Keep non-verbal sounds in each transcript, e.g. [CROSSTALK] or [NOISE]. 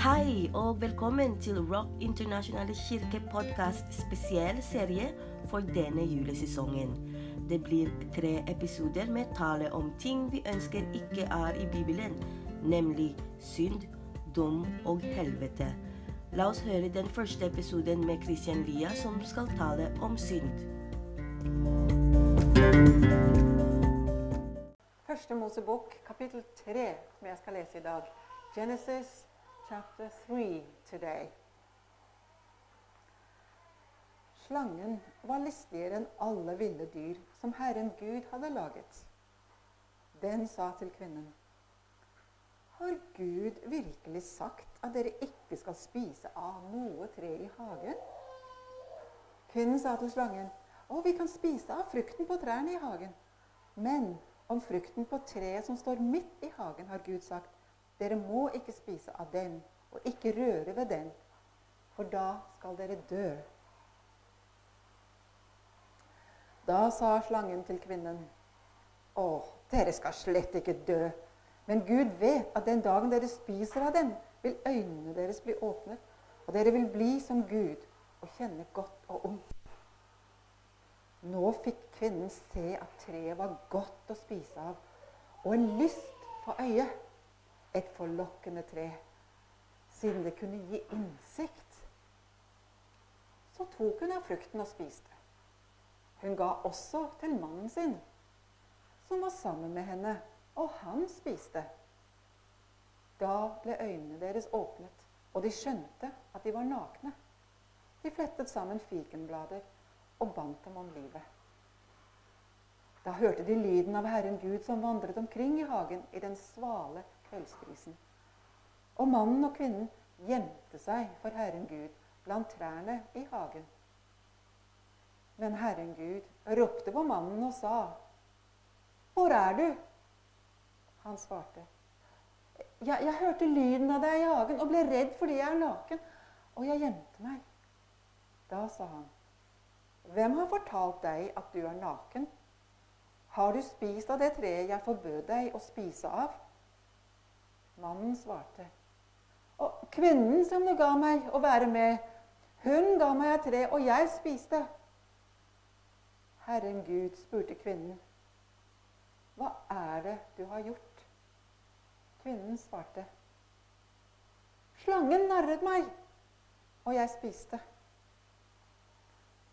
Hei og velkommen til Rock Internasjonale Kirke podkast spesiell serie for denne julesesongen. Det blir tre episoder med tale om ting vi ønsker ikke er i Bibelen, nemlig synd, dom og helvete. La oss høre den første episoden med Christian Lia, som skal tale om synd. Første Mosebok, kapittel 3, som jeg skal lese i dag. Genesis chapter 3 today. Slangen var listigere enn alle ville dyr som Herren Gud hadde laget. Den sa til kvinnen, Har Gud virkelig sagt at dere ikke skal spise av noe tre i hagen? Kvinnen sa til slangen, Å, vi kan spise av frukten på trærne i hagen. Men om frukten på treet som står midt i hagen, har Gud sagt, dere må ikke spise av den, og ikke røre ved den, for da skal dere dø. Da sa slangen til kvinnen, Å, dere skal slett ikke dø. Men Gud vet at den dagen dere spiser av den, vil øynene deres bli åpnet, og dere vil bli som Gud og kjenne godt og ondt. Nå fikk kvinnen se at treet var godt å spise av, og en lyst for øyet. Et forlokkende tre, siden det kunne gi innsikt. Så tok hun av frukten og spiste. Hun ga også til mannen sin, som var sammen med henne, og han spiste. Da ble øynene deres åpnet, og de skjønte at de var nakne. De flettet sammen fikenblader og bandt dem om livet. Da hørte de lyden av Herren Gud som vandret omkring i hagen i den svale kveldsbrisen. Og mannen og kvinnen gjemte seg for Herren Gud blant trærne i hagen. Men Herren Gud ropte på mannen og sa, 'Hvor er du?' Han svarte, jeg, 'Jeg hørte lyden av deg i hagen og ble redd fordi jeg er naken, og jeg gjemte meg.' Da sa han, 'Hvem har fortalt deg at du er naken?' 'Har du spist av det treet jeg forbød deg å spise av?' Mannen svarte, 'Og kvinnen som du ga meg å være med, hun ga meg et tre, og jeg spiste.' Herren Gud spurte kvinnen, 'Hva er det du har gjort?' Kvinnen svarte, 'Slangen narret meg, og jeg spiste.'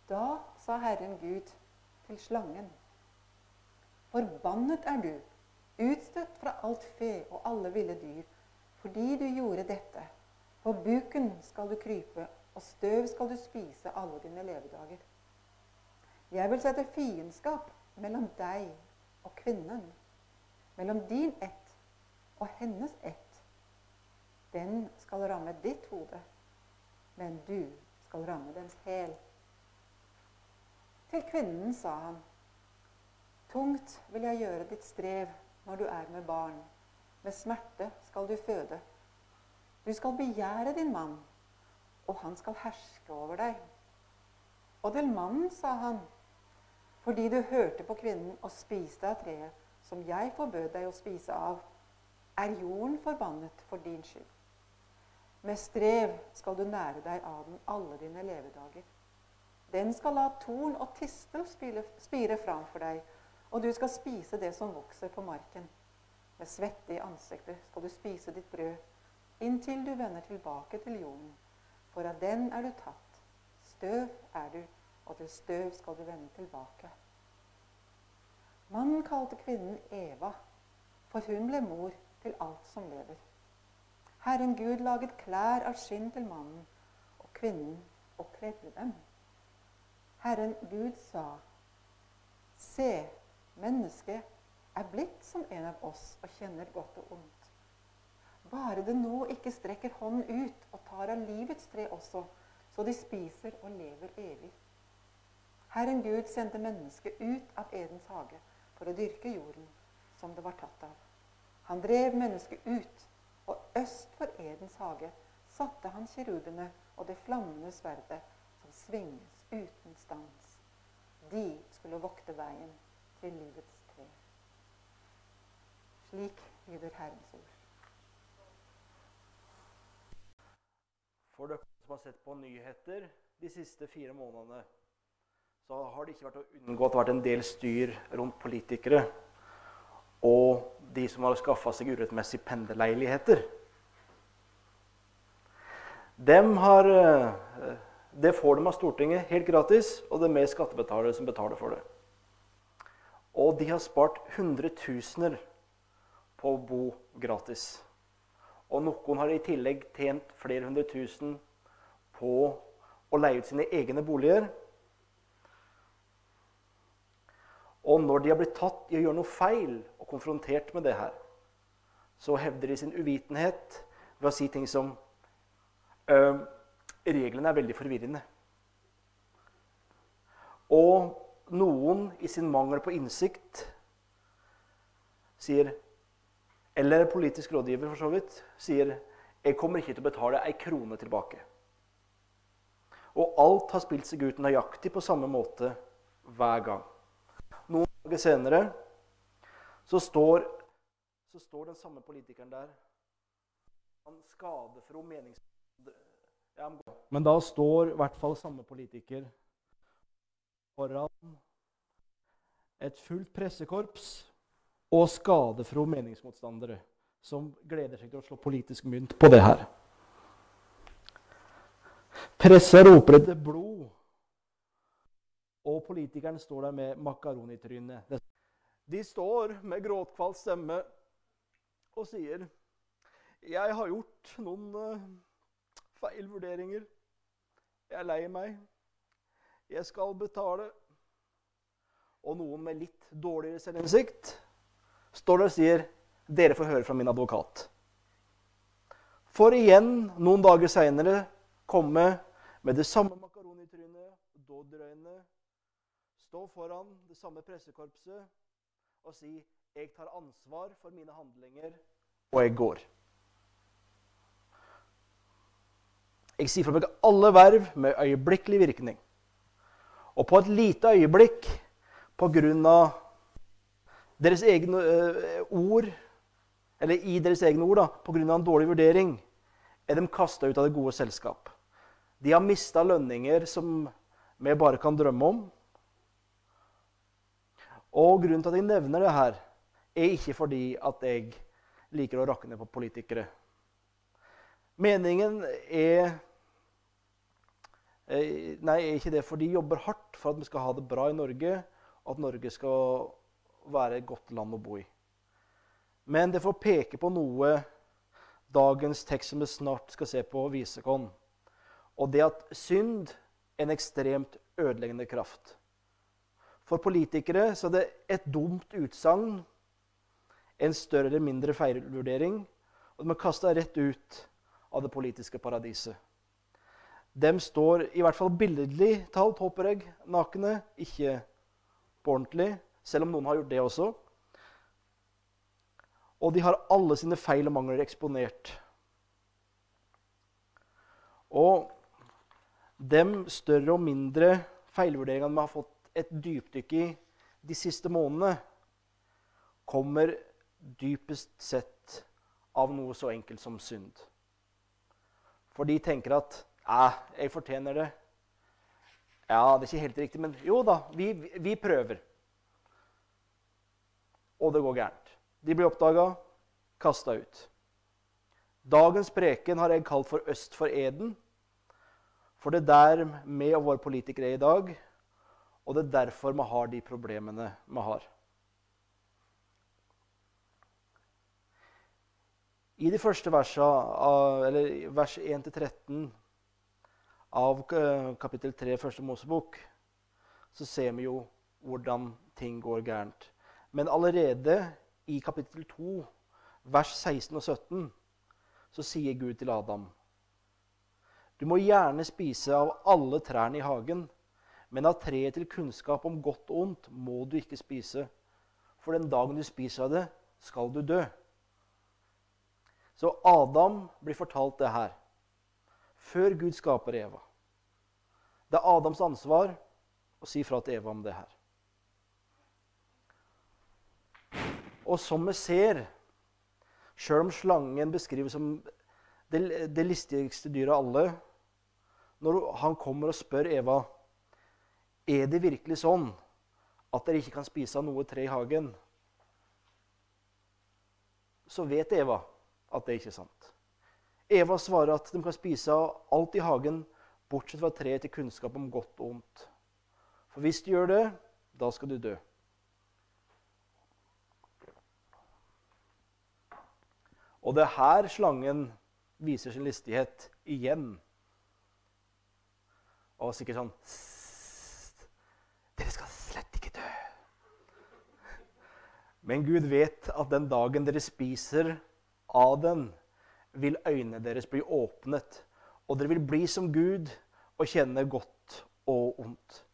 Da sa Herren Gud til slangen, 'Forbannet er du, utstøtt fra alt fe og alle ville dyr, fordi du gjorde dette. På buken skal du krype, og støv skal du spise alle dine levedager.' Jeg vil sette fiendskap mellom deg og kvinnen, mellom din ett og hennes ett. Den skal ramme ditt hode, men du skal ramme dens hæl. Til kvinnen sa han, Tungt vil jeg gjøre ditt strev når du er med barn. Med smerte skal du føde. Du skal begjære din mann, og han skal herske over deg. Og til mannen sa han, fordi du hørte på kvinnen og spiste av treet som jeg forbød deg å spise av, er jorden forbannet for din skyld. Med strev skal du nære deg av den alle dine levedager. Den skal la torn og tistel spire fram for deg, og du skal spise det som vokser på marken. Med svette i ansiktet skal du spise ditt brød, inntil du vender tilbake til jorden. For av den er du tatt. Støv er du, og til støv skal du vende tilbake. Mannen kalte kvinnen Eva, for hun ble mor til alt som lever. Herren Gud laget klær av skinn til mannen og kvinnen oppkledde dem. Herren Gud sa, Se, mennesket er blitt som en av oss og kjenner godt og ondt. Bare det nå ikke strekker hånden ut og tar av livets tre også, så de spiser og lever evig. Herren Gud sendte mennesket ut av Edens hage for å dyrke jorden som det var tatt av. Han drev mennesket ut, og øst for Edens hage satte han kirubene og det flammende sverdet som svinges uten stans. De skulle vokte veien til livets tre. Slik lyder Herrens ord. For dere som har sett på nyheter de siste fire månedene, så har det ikke vært å unngå at det har vært en del styr rundt politikere og de som har skaffa seg urettmessig pendlerleiligheter. Dem har, eh, det får de av Stortinget helt gratis, og det er mer skattebetalere som betaler for det. Og de har spart hundretusener på å bo gratis. Og noen har i tillegg tjent flere hundre tusen på å leie ut sine egne boliger. Og når de har blitt tatt i å gjøre noe feil og konfrontert med det her, så hevder de sin uvitenhet ved å si ting som Reglene er veldig forvirrende. Og noen i sin mangel på innsikt sier Eller politisk rådgiver, for så vidt, sier jeg kommer ikke til å betale ei krone tilbake. Og alt har spilt seg ut nøyaktig på samme måte hver gang. Noen dager senere så står, så står den samme politikeren der. Han skadefro menings... Ja, men da står i hvert fall samme politiker foran et fullt pressekorps og skadefro meningsmotstandere som gleder seg til å slå politisk mynt på det her. Pressa roper etter blod, og politikeren står der med makaronitryne. De står med gråtkvalt stemme og sier Jeg har gjort noen uh, feil vurderinger. Jeg er lei meg. Jeg skal betale. Og noen med litt dårligere selvinnsikt står der og sier dere får høre fra min advokat. For igjen, noen dager seinere, komme med det samme makaronitrynet, dodderøynene, stå foran det samme pressekorpset og si 'Jeg tar ansvar for mine handlinger, og jeg går'. Jeg sier fra meg alle verv med øyeblikkelig virkning. Og på et lite øyeblikk, av deres egne uh, ord, eller i deres egne ord, da, pga. en dårlig vurdering, er de kasta ut av det gode selskap. De har mista lønninger som vi bare kan drømme om. Og grunnen til at jeg nevner det her, er ikke fordi at jeg liker å rakke ned på politikere. Meningen er Nei, er ikke det, for de jobber hardt for at vi skal ha det bra i Norge, og at Norge skal være et godt land å bo i. Men det får peke på noe dagens tekst som vi snart skal se på, viser oss. Og det at synd er en ekstremt ødeleggende kraft. For politikere så er det et dumt utsagn, en større eller mindre feilvurdering, og de er kasta rett ut av det politiske paradiset. De står, i hvert fall billedlig talt, håper jeg, nakne, ikke på ordentlig, selv om noen har gjort det også. Og de har alle sine feil og mangler eksponert. Og de større og mindre feilvurderingene vi har fått et dypdykk i de siste månedene, kommer dypest sett av noe så enkelt som synd. For de tenker at 'Æ, jeg fortjener det'. Ja, det er ikke helt riktig, men jo da, vi, vi prøver. Og det går gærent. De blir oppdaga, kasta ut. Dagens preken har jeg kalt for 'Øst for Eden'. For det er der vi og våre politikere er i dag, og det er derfor vi har de problemene vi har. I de første versene, eller vers 1-13 av kapittel 3 første Mosebok, så ser vi jo hvordan ting går gærent. Men allerede i kapittel 2, vers 16 og 17, så sier Gud til Adam du må gjerne spise av alle trærne i hagen, men av treet til kunnskap om godt og ondt må du ikke spise. For den dagen du spiser av det, skal du dø. Så Adam blir fortalt det her før Gud skaper Eva. Det er Adams ansvar å si fra til Eva om det her. Og som vi ser, sjøl om slangen beskrives som det, det listigste dyret av alle, når han kommer og spør Eva er det virkelig sånn at dere ikke kan spise av noe tre i hagen, så vet Eva at det ikke er sant. Eva svarer at de kan spise alt i hagen, bortsett fra treet til kunnskap om godt og ondt. For hvis du gjør det, da skal du dø. Og det er her slangen viser sin listighet igjen. Og sikkert sånn Dere skal slett ikke dø. Men Gud vet at den dagen dere spiser av den, vil øynene deres bli åpnet, og dere vil bli som Gud og kjenne godt og ondt.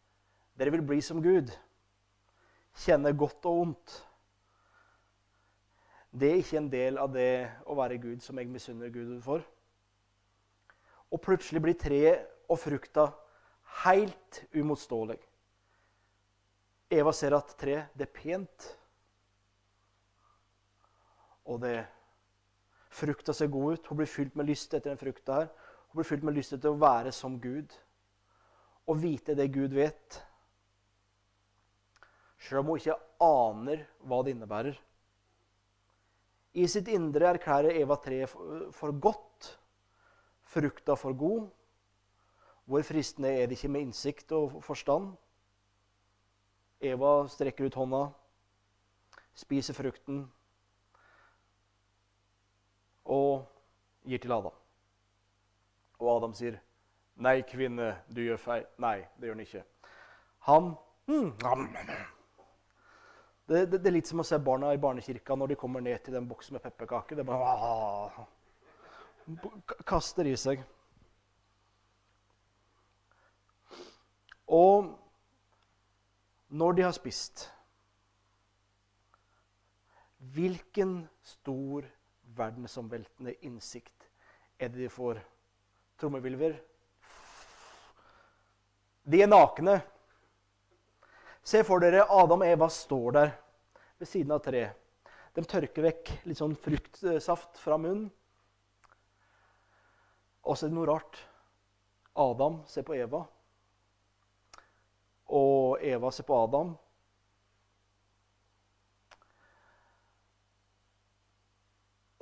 Dere vil bli som Gud, kjenne godt og ondt. Det er ikke en del av det å være Gud som jeg misunner Gud for. Og plutselig blir treet og frukta helt umotståelig. Eva ser at treet det er pent. Og det frukta ser god ut. Hun blir fylt med lyst etter den frukta her. Hun blir fylt med lyst til å være som Gud. Og vite det Gud vet. Selv om hun ikke aner hva det innebærer. I sitt indre erklærer Eva treet for godt, frukta for god. Hvor fristende er det ikke med innsikt og forstand? Eva strekker ut hånda, spiser frukten og gir til Adam. Og Adam sier, 'Nei, kvinne, du gjør feil.' Nei, det gjør han ikke. Han mm, det, det, det, er litt som å se barna i barnekirka når de kommer ned til den boksen med pepperkaker. Det bare ah, Kaster i seg. Og når de har spist Hvilken stor verdensomveltende innsikt er det de får? Trommevilver? De er nakne. Se for dere Adam og Eva står der ved siden av treet. De tørker vekk litt sånn fruktsaft fra munnen. Og så er det noe rart. Adam ser på Eva, og Eva ser på Adam.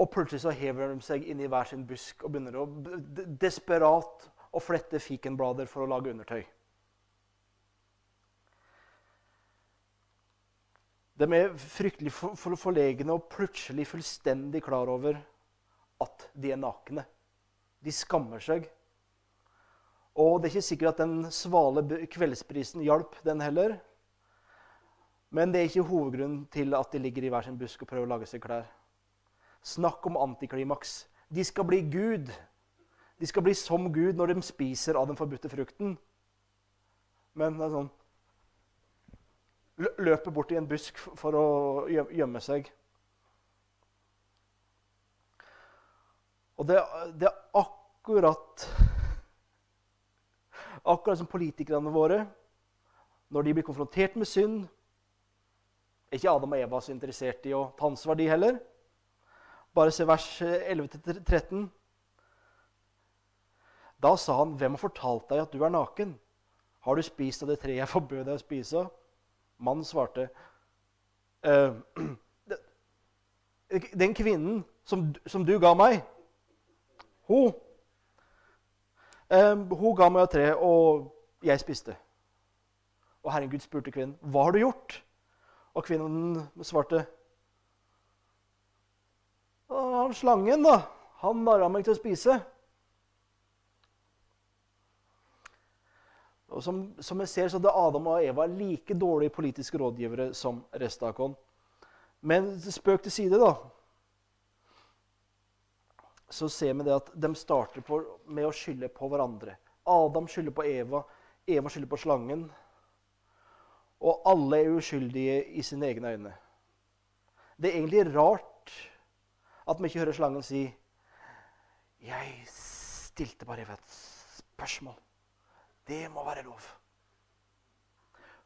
Og plutselig så hever de seg inn i hver sin busk og begynner å desperat å flette fikenblader for å lage undertøy. De er fryktelig forlegne og plutselig fullstendig klar over at de er nakne. De skammer seg. Og det er ikke sikkert at den svale kveldsprisen hjalp den heller. Men det er ikke hovedgrunnen til at de ligger i hver sin busk og prøver å lage seg klær. Snakk om antiklimaks. De skal bli Gud. De skal bli som Gud når de spiser av den forbudte frukten. Men det er sånn løper bort i en busk for å gjemme seg. Og det, det er akkurat Akkurat som politikerne våre, når de blir konfrontert med synd Er ikke Adam og Eva så interessert i å ta ansvar, de heller? Bare se vers 11-13. Da sa han, 'Hvem har fortalt deg at du er naken?' 'Har du spist av det treet jeg forbød deg å spise av?' Mannen svarte eh, [CLEARS THROAT] Den kvinnen som, som, du ga meg, hun, eh, hun ga meg av tre, og jeg spiste. Og Herren Gud spurte kvinnen, 'Hva har du gjort?' Og kvinnen svarte, slangen, da. Han narra meg til å spise.' Og som, som jeg ser, så er Adam og Eva like dårlige politiske rådgivere som resten av oss. Men spøk til side, da. Så ser vi det at de starter på, med å skylde på hverandre. Adam skylder på Eva, Eva skylder på slangen. Og alle er uskyldige i sine egne øyne. Det er egentlig rart at vi ikke hører slangen si 'Jeg stilte bare et spørsmål'. Det må være lov.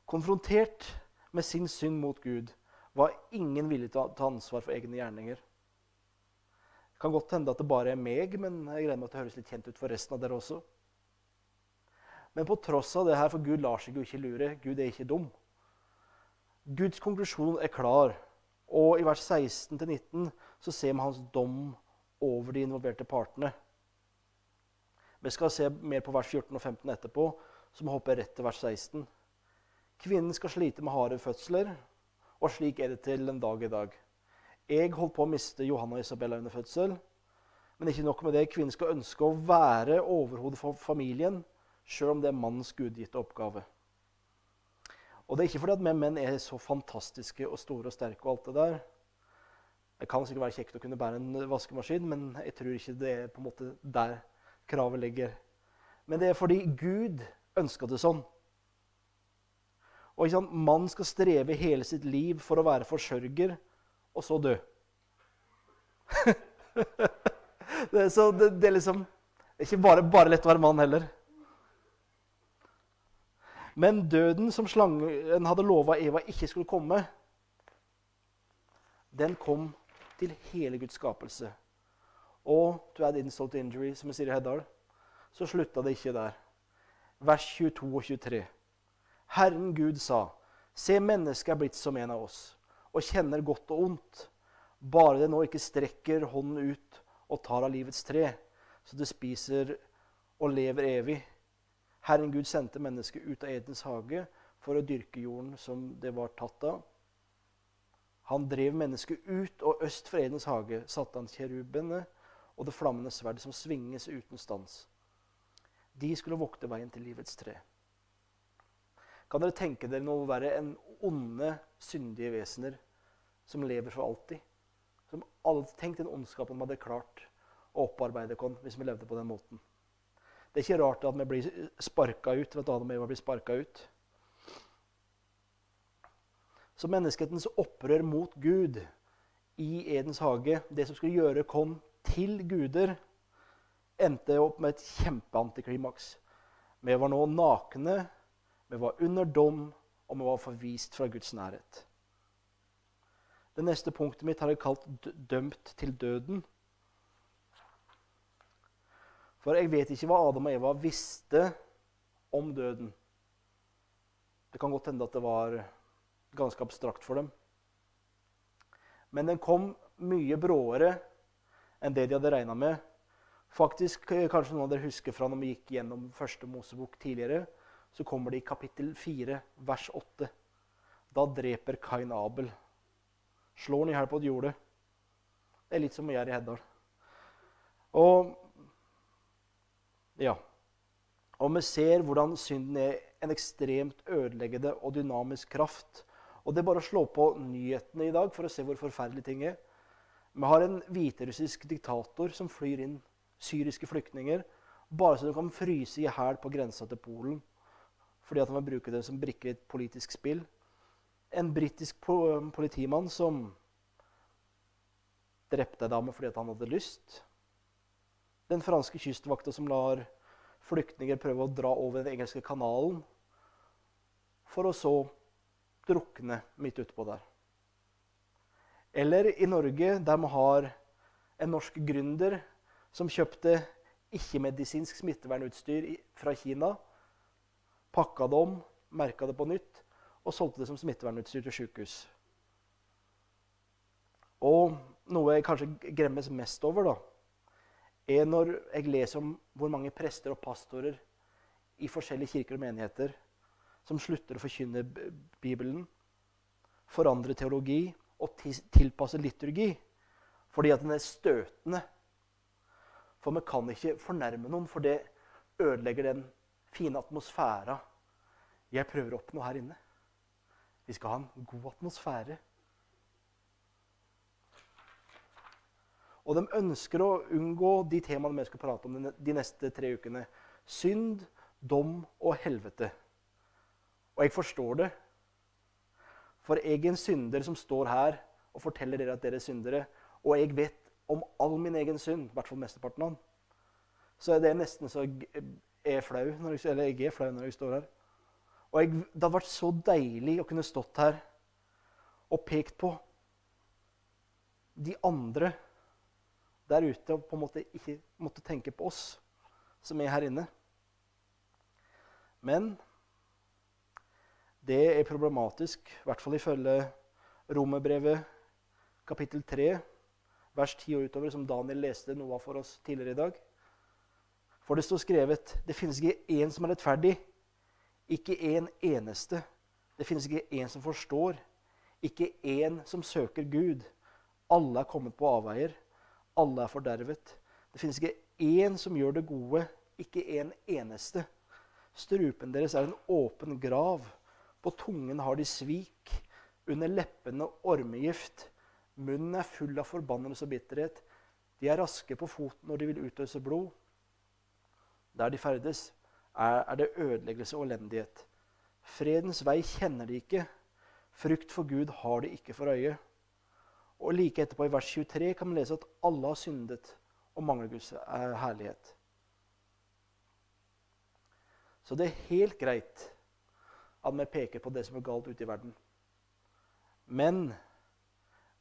Konfrontert med sin synd mot Gud var ingen villig til å ta ansvar for egne gjerninger. Det kan godt hende at det bare er meg, men jeg gleder meg at det høres litt kjent ut for resten av dere også. Men på tross av det her, for Gud lar seg jo ikke lure, Gud er ikke dum. Guds konklusjon er klar. Og i vers 16-19 så ser vi hans dom over de involverte partene. Vi skal se mer på vers 14 og 15 etterpå, så vi hopper rett til vers 16. Kvinnen skal slite med harde fødsler, og slik er det til en dag i dag. Jeg holdt på å miste Johanna og Isabella under fødsel. Men ikke nok med det, kvinnen skal ønske å være overhodet for familien, sjøl om det er mannens gudgitte oppgave. Og det er ikke fordi at vi menn er så fantastiske og store og sterke og alt det der. Det kan sikkert være kjekt å kunne bære en vaskemaskin, men jeg tror ikke det er på en måte der kravet ligger. Men det er fordi Gud ønska det sånn. Og ikke sant, Mannen skal streve hele sitt liv for å være forsørger, og så dø. [LAUGHS] så det, det, er liksom Det er ikke bare, bare lett å være mann heller. Men døden som slangen hadde lova Eva ikke skulle komme, den kom til hele Guds skapelse. Og to add insult to injury, som vi sier i Heddal, så slutta det ikke der. Vers 22 og 23. Herren Gud sa, se, mennesket er blitt som en av oss, og kjenner godt og ondt. Bare det nå ikke strekker hånden ut og tar av livets tre, så det spiser og lever evig. Herren Gud sendte mennesket ut av Edens hage for å dyrke jorden som det var tatt av. Han drev mennesket ut, og øst for Edens hage satte han kjerubene og det flammende sverd som svinges uten stans. De skulle vokte veien til livets tre. Kan dere tenke dere noe være en onde, syndige vesener som lever for alltid? Som alltid, Tenk den ondskapen man hadde klart å opparbeide oss hvis vi levde på den måten. Det er ikke rart at vi blir sparka ut. at Adam og Eva blir ut. Så menneskehetens opprør mot Gud i Edens hage, det som skulle gjøre kom til guder, endte opp med et kjempeantiklimaks. Vi var nå nakne, vi var under dom, og vi var forvist fra Guds nærhet. Det neste punktet mitt har jeg kalt 'dømt til døden'. For jeg vet ikke hva Adam og Eva visste om døden. Det kan godt hende at det var ganske abstrakt for dem. Men den kom mye bråere enn det de hadde regna med. Faktisk, eh, Kanskje noen av dere husker fra når vi gikk gjennom første Mosebok tidligere. Så kommer det i kapittel 4, vers 8. Da dreper Kain Abel. Slår han i hjel på et jorde. Det er litt som vi gjør i Heddal. Og ja. Og vi ser hvordan synden er en ekstremt ødeleggende og dynamisk kraft. Og Det er bare å slå på nyhetene i dag for å se hvor forferdelig ting er. Vi har en hviterussisk diktator som flyr inn syriske flyktninger bare så de kan fryse i hæl på grensa til Polen fordi at han vil bruke det som brikke i et politisk spill. En britisk politimann som drepte ei dame fordi han hadde lyst den franske kystvakta som lar flyktninger prøve å dra over den engelske kanalen, for å så drukne midt utpå der. Eller i Norge, der vi har en norsk gründer som kjøpte ikke-medisinsk smittevernutstyr fra Kina, pakka det om, merka det på nytt og solgte det som smittevernutstyr til sykehus. Og noe jeg kanskje gremmes mest over, da, er når jeg leser om hvor mange prester og pastorer i forskjellige kirker og menigheter som slutter å forkynne Bibelen, forandre teologi og tilpasse liturgi fordi at den er støtende. For vi kan ikke fornærme noen, for det ødelegger den fine atmosfæra jeg prøver å oppnå her inne. Vi skal ha en god atmosfære. Og de ønsker å unngå de temaene vi skal prate om de neste tre ukene. Synd, dom og helvete. Og jeg forstår det. For jeg er en synder som står her og forteller dere at dere er syndere. Og jeg vet om all min egen synd, i hvert fall mesteparten av den. Så det er nesten så jeg er flau når jeg, eller jeg er flau når jeg står her. Og jeg, det hadde vært så deilig å kunne stått her og pekt på de andre der ute og på en måte ikke måtte tenke på oss som er her inne. Men det er problematisk, i hvert fall ifølge Romerbrevet kapittel 3, vers 10 og utover, som Daniel leste noe av for oss tidligere i dag. For det står skrevet det finnes ikke én som er rettferdig, ikke én eneste. Det finnes ikke én som forstår, ikke én som søker Gud. Alle er kommet på avveier. Alle er fordervet. Det finnes ikke én som gjør det gode, ikke en eneste. Strupen deres er en åpen grav. På tungen har de svik. Under leppene ormegift. Munnen er full av forbannelse og bitterhet. De er raske på foten når de vil utøse blod. Der de ferdes, er, det ødeleggelse og elendighet. Fredens vei kjenner de ikke. Frykt for Gud har de ikke for øye. Og like etterpå i vers 23 kan man lese at alle har syndet og mangler Guds eh, herlighet. Så det er helt greit at vi peker på det som er galt ute i verden. Men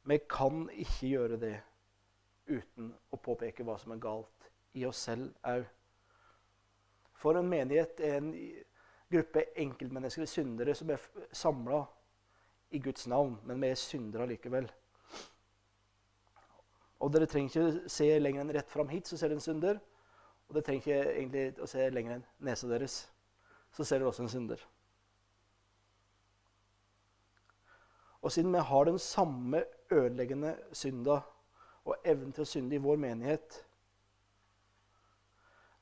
vi kan ikke gjøre det uten å påpeke hva som er galt i oss selv òg. For en menighet er en gruppe enkeltmennesker, syndere, som er samla i Guds navn. Men vi er syndere likevel. Og dere trenger ikke se lenger enn rett fram hit, så ser dere en synder. Og dere trenger ikke egentlig å se lenger enn nesa deres, så ser dere også en synder. Og siden vi har den samme ødeleggende synda og evnen til å synde i vår menighet,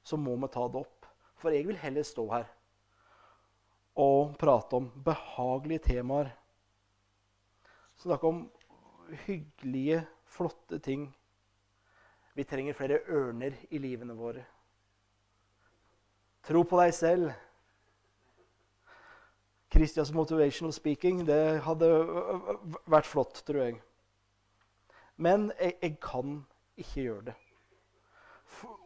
så må vi ta det opp. For jeg vil heller stå her og prate om behagelige temaer. Snakke om hyggelige, flotte ting. Vi trenger flere ørner i livene våre. Tro på deg selv. Christians motivational speaking, det hadde vært flott, tror jeg. Men jeg, jeg kan ikke gjøre det. For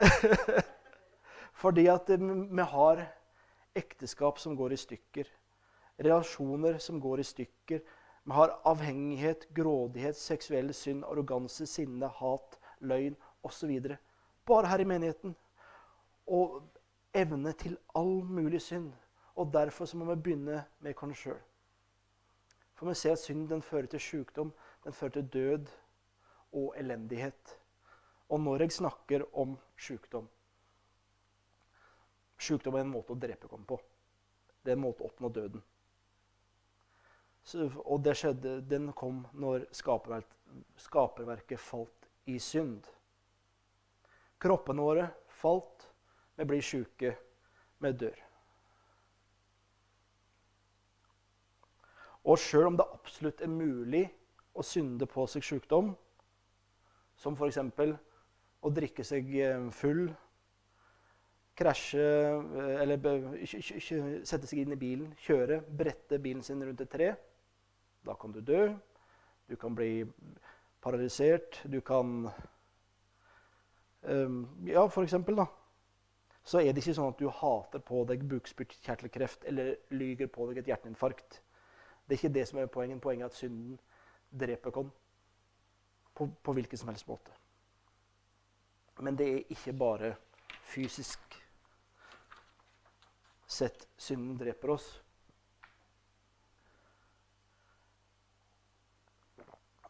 [LAUGHS] Fordi at vi har ekteskap som går i stykker. Relasjoner som går i stykker. Vi har avhengighet, grådighet, seksuell synd, arroganse, sinne, hat, løgn osv. Bare her i menigheten. Og evne til all mulig synd. Og derfor så må vi begynne med oss sjøl. For vi ser at synd den fører til sykdom, den fører til død og elendighet. Og når jeg snakker om sykdom, Sykdom er en måte å drepe oss på. Det er en måte å oppnå døden. Så, og det skjedde, den kom når skaperverket, skaperverket falt i synd. Kroppene våre falt. Vi blir sjuke. Vi dør. Og sjøl om det absolutt er mulig å synde på seg sykdom, som f.eks. å drikke seg eh, full krasje eh, eller sette seg inn i bilen, kjøre, brette bilen sin rundt et tre. Da kan du dø. Du kan bli paralysert. Du kan um, Ja, for eksempel, da. Så er det ikke sånn at du hater på deg bukspyttkjertelkreft eller lyger på deg et hjerteinfarkt. Det er ikke det som er poenget. Poenget er at synden dreper oss på, på hvilken som helst måte. Men det er ikke bare fysisk sett synden dreper oss.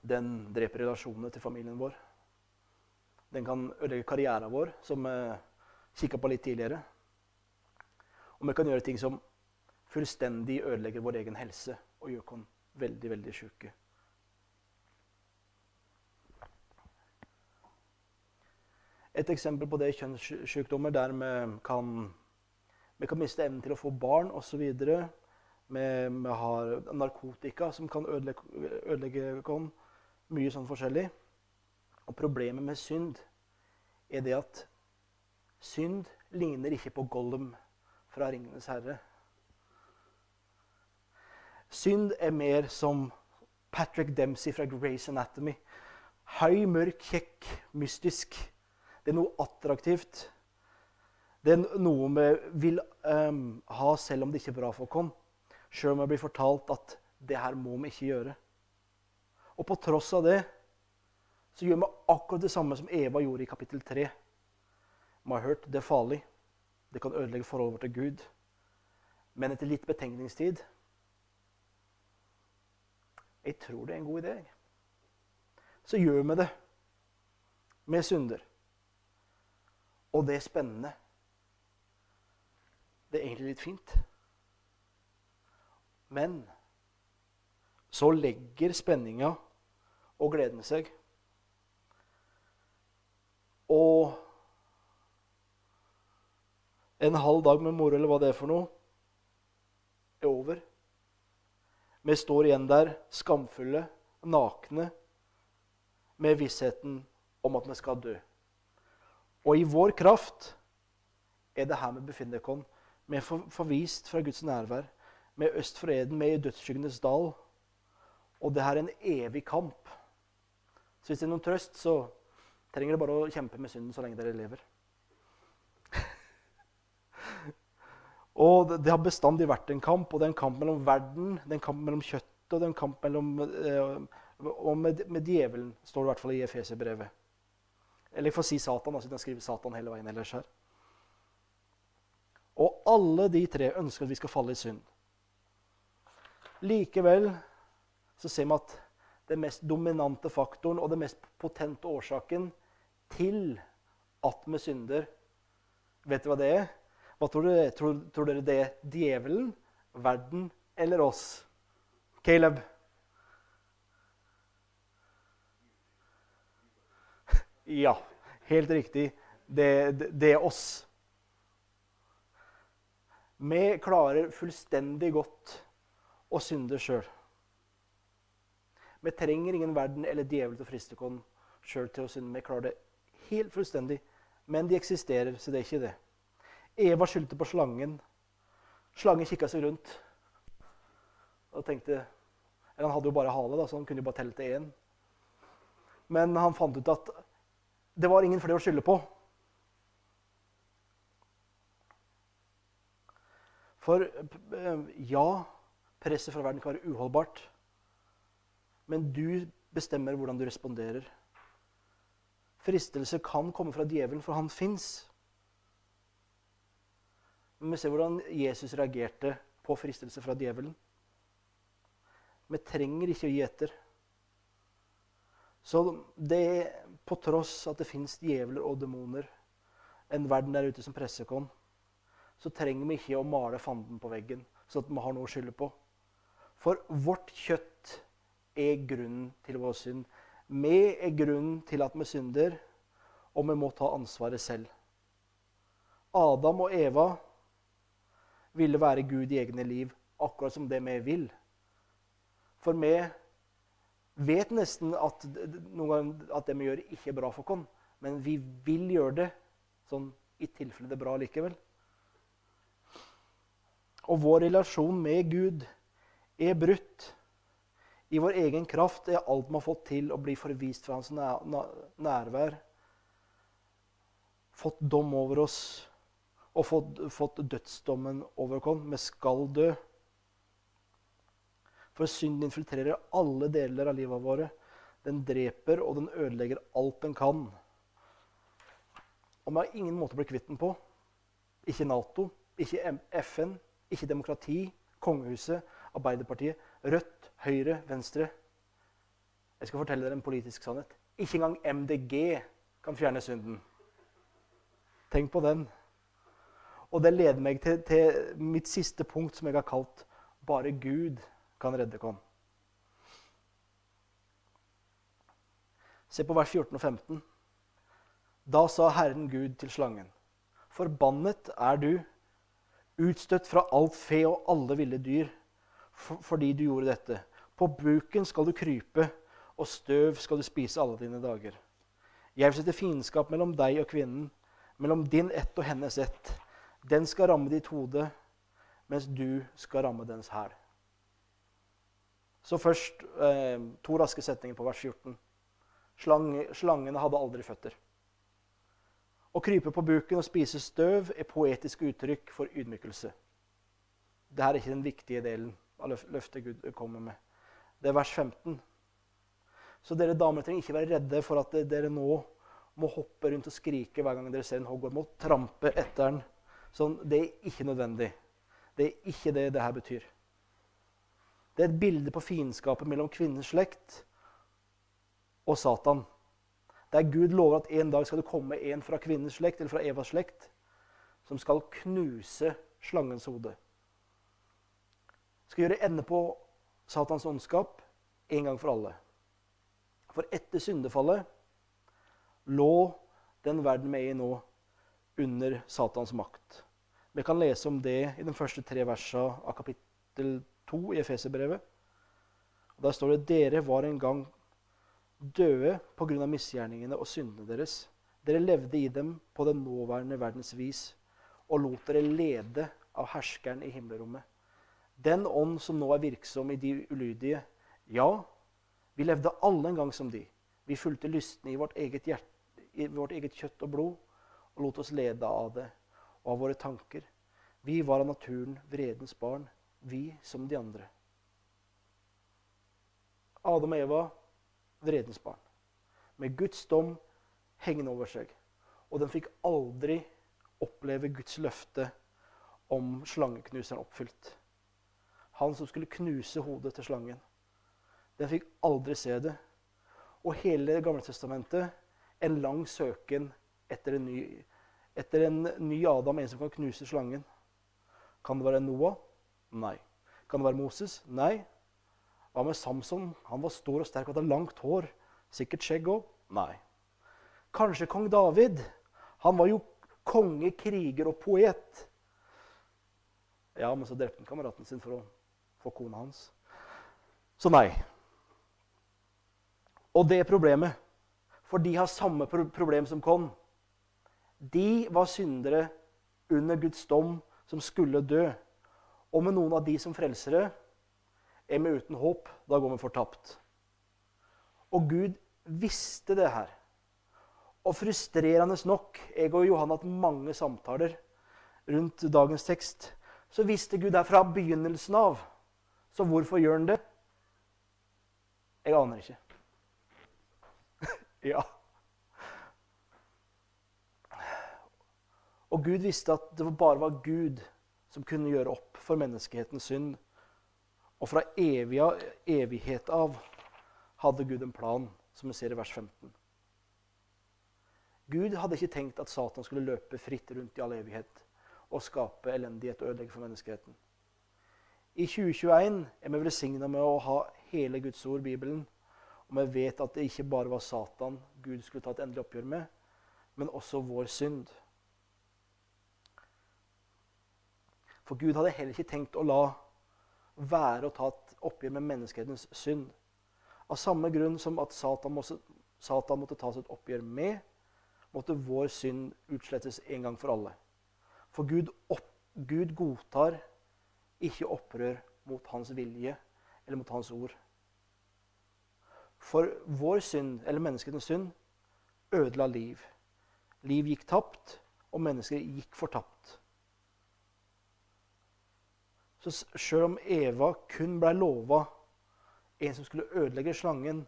Den dreper relasjonene til familien vår. Den kan ødelegge karrieren vår, som vi kikka på litt tidligere. Og vi kan gjøre ting som fullstendig ødelegger vår egen helse og gjør oss veldig, veldig sjuke. Et eksempel på det er kjønnssykdommer der vi kan vi kan miste evnen til å få barn osv. Vi, vi har narkotika som kan ødelegge, ødelegge oss. Mye sånn forskjellig. Og problemet med synd er det at synd ligner ikke på Gollum fra 'Ringenes herre'. Synd er mer som Patrick Dempsey fra Grace Anatomy. Høy, mørk, kjekk, mystisk. Det er noe attraktivt. Det er noe vi vil um, ha selv om det ikke er bra for oss. Selv om vi blir fortalt at det her må vi ikke gjøre. Og på tross av det så gjør vi akkurat det samme som Eva gjorde i kapittel 3. Vi har hørt det er farlig. Det kan ødelegge forholdet vårt til Gud. Men etter litt betenkningstid Jeg tror det er en god idé. Så gjør vi det med synder. Og det er spennende. Det er egentlig litt fint. Men så legger spenninga og gleden seg. Og en halv dag med moro, eller hva det er for noe, er over. Vi står igjen der skamfulle, nakne, med vissheten om at vi skal dø. Og i vår kraft er det her vi befinner oss. Vi er forvist fra Guds nærvær. Vi er øst for Eden, vi er i dødsskyggenes dal. Og det her er en evig kamp. Så hvis det er noen trøst, så trenger dere bare å kjempe med synden så lenge dere lever. Og det, har bestandig vært en kamp, og det er en kamp mellom verden, det er en kamp mellom kjøttet, og det er en kamp mellom, eh, og med, med, djevelen, står det i hvert fall i Efeserbrevet. Eller jeg får si Satan, siden jeg skriver Satan hele veien ellers her. Og alle de tre ønsker at vi skal falle i synd. Likevel så ser vi at den mest dominante faktoren og den mest potente årsaken til at vi synder, vet du hva det er? Hva tror dere, tror, tror dere det er? Djevelen, verden eller oss? Caleb? Ja, helt riktig. Det, det, det er oss. Vi klarer fullstendig godt å synde sjøl. Vi trenger ingen verden eller djevel til å friste oss sjøl til å synde. Vi klarer det helt fullstendig. Men de eksisterer, så det er ikke det. Eva skyldte på slangen. Slangen kikka seg rundt og tenkte Eller han hadde jo bare hale, da, så han kunne jo bare telle til én. Men han fant ut at det var ingen flere å skylde på. For eh, ja, presset fra verden kan være uholdbart. Men du bestemmer hvordan du responderer. Fristelse kan komme fra djevelen, for han fins. Men vi ser hvordan Jesus reagerte på fristelse fra djevelen. Vi trenger ikke å gi etter. Så det, på tross at det fins djevler og demoner, en verden der ute som presser oss, så trenger vi ikke å male fanden på veggen, så at vi har noe å skylde på. For vårt kjøtt er grunnen til vår synd. Vi er grunnen til at vi synder, og vi må ta ansvaret selv. Adam og Eva ville være Gud i egne liv, akkurat som det vi vil. For vi vet nesten at, at det vi gjør, ikke er bra for oss. Men vi vil gjøre det sånn i tilfelle det er bra likevel. Og vår relasjon med Gud er brutt. I vår egen kraft er alt vi har fått til, å bli forvist fra hans nærvær. Fått dom over oss og fått, fått dødsdommen over oss. men skal dø. For synden infiltrerer alle deler av livet våre. Den dreper og den ødelegger alt den kan. Og vi har ingen måte å bli kvitt den på. Ikke Nato, ikke FN, ikke demokrati, kongehuset, Arbeiderpartiet, Rødt, Høyre, Venstre. Jeg skal fortelle dere en politisk sannhet. Ikke engang MDG kan fjerne synden. Tenk på den. Og det leder meg til, til mitt siste punkt, som jeg har kalt 'Bare Gud kan redde oss'. Se på vers 14 og 15. Da sa Herren Gud til slangen.: Forbannet er du, utstøtt fra alt fe og alle ville dyr, fordi du gjorde dette. På buken skal du krype, og støv skal du spise alle dine dager. Jeg vil sette fiendskap mellom deg og kvinnen, mellom din ett og hennes ett. Den skal ramme ditt hode, mens du skal ramme dens hæl. Så først eh, to raske setninger på vers 14. Slang, slangene hadde aldri føtter. Å krype på buken og spise støv er poetisk uttrykk for ydmykelse. Dette er ikke den viktige delen av løftet Gud kommer med. Det er vers 15. Så dere damer trenger ikke være redde for at dere nå må hoppe rundt og skrike hver gang dere ser en hoggorm, og trampe etter den Sånn, det er ikke nødvendig. Det er ikke det det her betyr. Det er et bilde på fiendskapet mellom kvinnens slekt og Satan. Der Gud lover at en dag skal det komme en fra kvinnens slekt eller fra Evas slekt som skal knuse slangens hode. Skal gjøre ende på Satans åndskap en gang for alle. For etter syndefallet lå den verden vi er i nå, under Satans makt. Vi kan lese om det i de første tre versene av kapittel 2 i Efeserbrevet. Der står det dere var en gang døde pga. misgjerningene og syndene deres. Dere levde i dem på den nåværende verdens vis og lot dere lede av herskeren i himmelrommet. Den ånd som nå er virksom i de ulydige. Ja, vi levde alle en gang som de. Vi fulgte lystne i vårt eget, hjerte, i vårt eget kjøtt og blod og lot oss lede av det og av våre tanker. Vi var av naturen vredens barn, vi som de andre. Adam og Eva vredens barn. Med Guds dom hengende over seg. Og den fikk aldri oppleve Guds løfte om slangeknuseren oppfylt. Han som skulle knuse hodet til slangen. Den fikk aldri se det. Og hele Det gamle testamentet en lang søken etter en, ny, etter en ny Adam, en som kan knuse slangen. Kan det være Noah? Nei. Kan det være Moses? Nei. Hva med Samson? Han var stor og sterk og hadde langt hår. Sikkert skjegg òg? Nei. Kanskje kong David? Han var jo konge, kriger og poet. Ja, men så drepte han kameraten sin for å få kona hans. Så nei. Og det er problemet. For de har samme problem som Kon. De var syndere under Guds dom som skulle dø. Og med noen av de som frelsere er vi uten håp. Da går vi fortapt. Og Gud visste det her. Og frustrerende nok Jeg og Johan har hatt mange samtaler rundt dagens tekst. Så visste Gud det fra begynnelsen av. Så hvorfor gjør han det? Jeg aner ikke. [LAUGHS] Ja. Og Gud visste at det bare var Gud som kunne gjøre opp for menneskehetens synd. Og fra evig, evighet av hadde Gud en plan, som vi ser i vers 15. Gud hadde ikke tenkt at Satan skulle løpe fritt rundt i all evighet og skape elendighet og ødelegge for menneskeheten. I 2021 er vi velsigna med å ha hele Guds ord, Bibelen, og vi vet at det ikke bare var Satan Gud skulle ta et endelig oppgjør med, men også vår synd. For Gud hadde heller ikke tenkt å la være å ta et oppgjør med menneskehetens synd. Av samme grunn som at Satan måtte, Satan måtte tas et oppgjør med, måtte vår synd utslettes en gang for alle. For Gud, opp, Gud godtar ikke opprør mot hans vilje eller mot hans ord. For vår synd, eller menneskenes synd, ødela liv. Liv gikk tapt, og mennesker gikk fortapt. Så sjøl om Eva kun blei lova en som skulle ødelegge slangen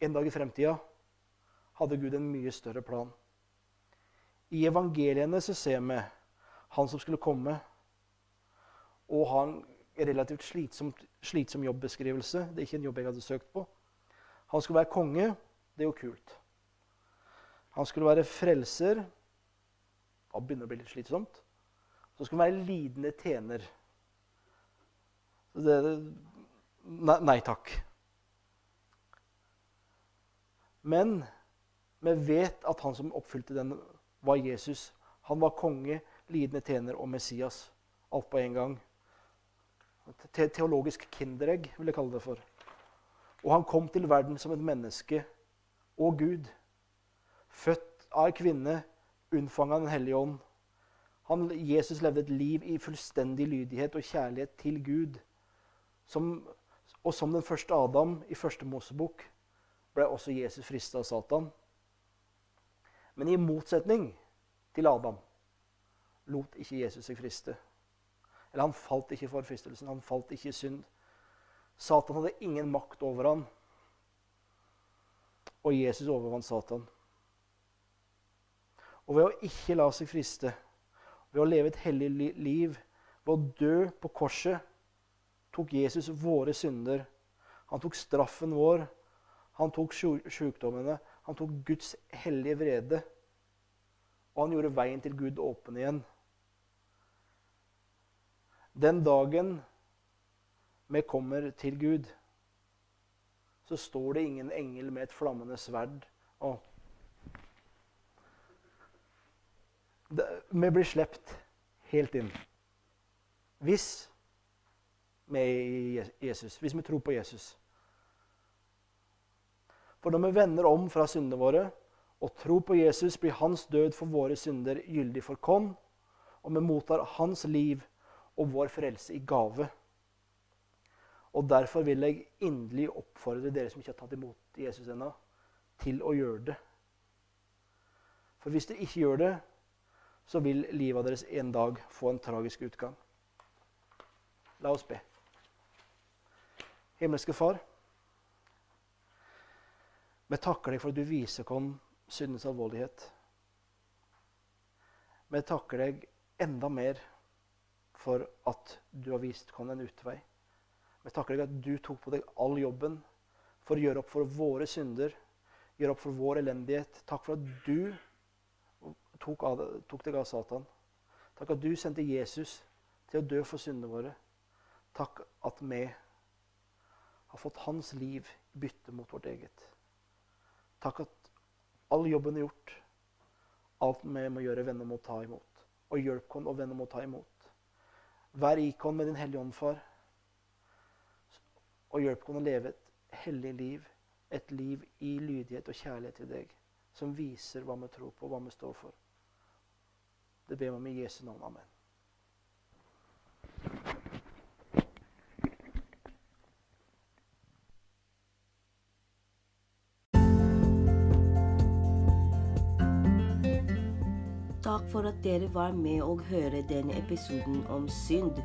en dag i fremtida, hadde Gud en mye større plan. I evangeliene så ser vi han som skulle komme, og ha en relativt slitsom, slitsom jobbeskrivelse. Det er ikke en jobb jeg hadde søkt på. Han skulle være konge. Det er jo kult. Han skulle være frelser. Da begynner det å bli litt slitsomt. Så skulle han være lidende tjener. Det, nei, nei takk. Men vi vet at han som oppfylte den, var Jesus. Han var konge, lidende tjener og Messias. Alt på en gang. Teologisk kinderegg, vil jeg kalle det for. Og han kom til verden som et menneske og Gud. Født av ei kvinne, unnfanga av Den hellige ånd. Han, Jesus levde et liv i fullstendig lydighet og kjærlighet til Gud. Som, og som den første Adam i første Mosebok ble også Jesus frista av Satan. Men i motsetning til Adam lot ikke Jesus seg friste. Eller han falt ikke for fristelsen. Han falt ikke i synd. Satan hadde ingen makt over ham. Og Jesus overvant Satan. Og ved å ikke la seg friste ved å leve et hellig liv, ved å dø på korset, tok Jesus våre synder. Han tok straffen vår. Han tok sykdommene. Han tok Guds hellige vrede. Og han gjorde veien til Gud åpen igjen. Den dagen vi kommer til Gud, så står det ingen engel med et flammende sverd og Vi blir sluppet helt inn. Hvis er Jesus, hvis vi tror på Jesus. For når vi vender om fra syndene våre og tror på Jesus, blir hans død for våre synder gyldig for oss, og vi mottar hans liv og vår frelse i gave. Og Derfor vil jeg inderlig oppfordre dere som ikke har tatt imot Jesus ennå, til å gjøre det. For hvis dere ikke gjør det, så vil livet deres en dag få en tragisk utgang. La oss be. Himmelske Far, vi takker deg for at du viser oss syndens alvorlighet. Vi takker deg enda mer for at du har vist oss en utvei. Vi takker deg at du tok på deg all jobben for å gjøre opp for våre synder, gjøre opp for vår elendighet. Takk for at du tok, av, tok deg av Satan. Takk at du sendte Jesus til å dø for syndene våre. Takk at vi har fått hans liv i bytte mot vårt eget. Takk at all jobben er gjort. Alt vi må gjøre, vende mot ta imot. Og hjelp oss å vende mot ta imot. Vær ikon med din Hellige Ånd, far. Og hjelp oss å leve et hellig liv. Et liv i lydighet og kjærlighet til deg. Som viser hva vi tror på, hva vi står for. Det ber vi om i Jesu navn. Amen. For at dere var med og høre denne episoden om synd.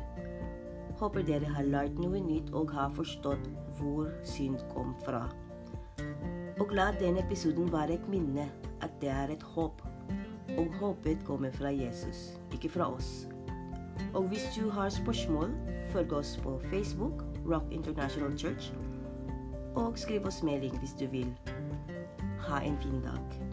Håper dere har lært noe nytt og har forstått hvor synd kom fra. Og la denne episoden være et minne at det er et håp. Og håpet kommer fra Jesus, ikke fra oss. Og hvis du har spørsmål, følg oss på Facebook, Rock International Church, og skriv oss melding hvis du vil. Ha en fin dag.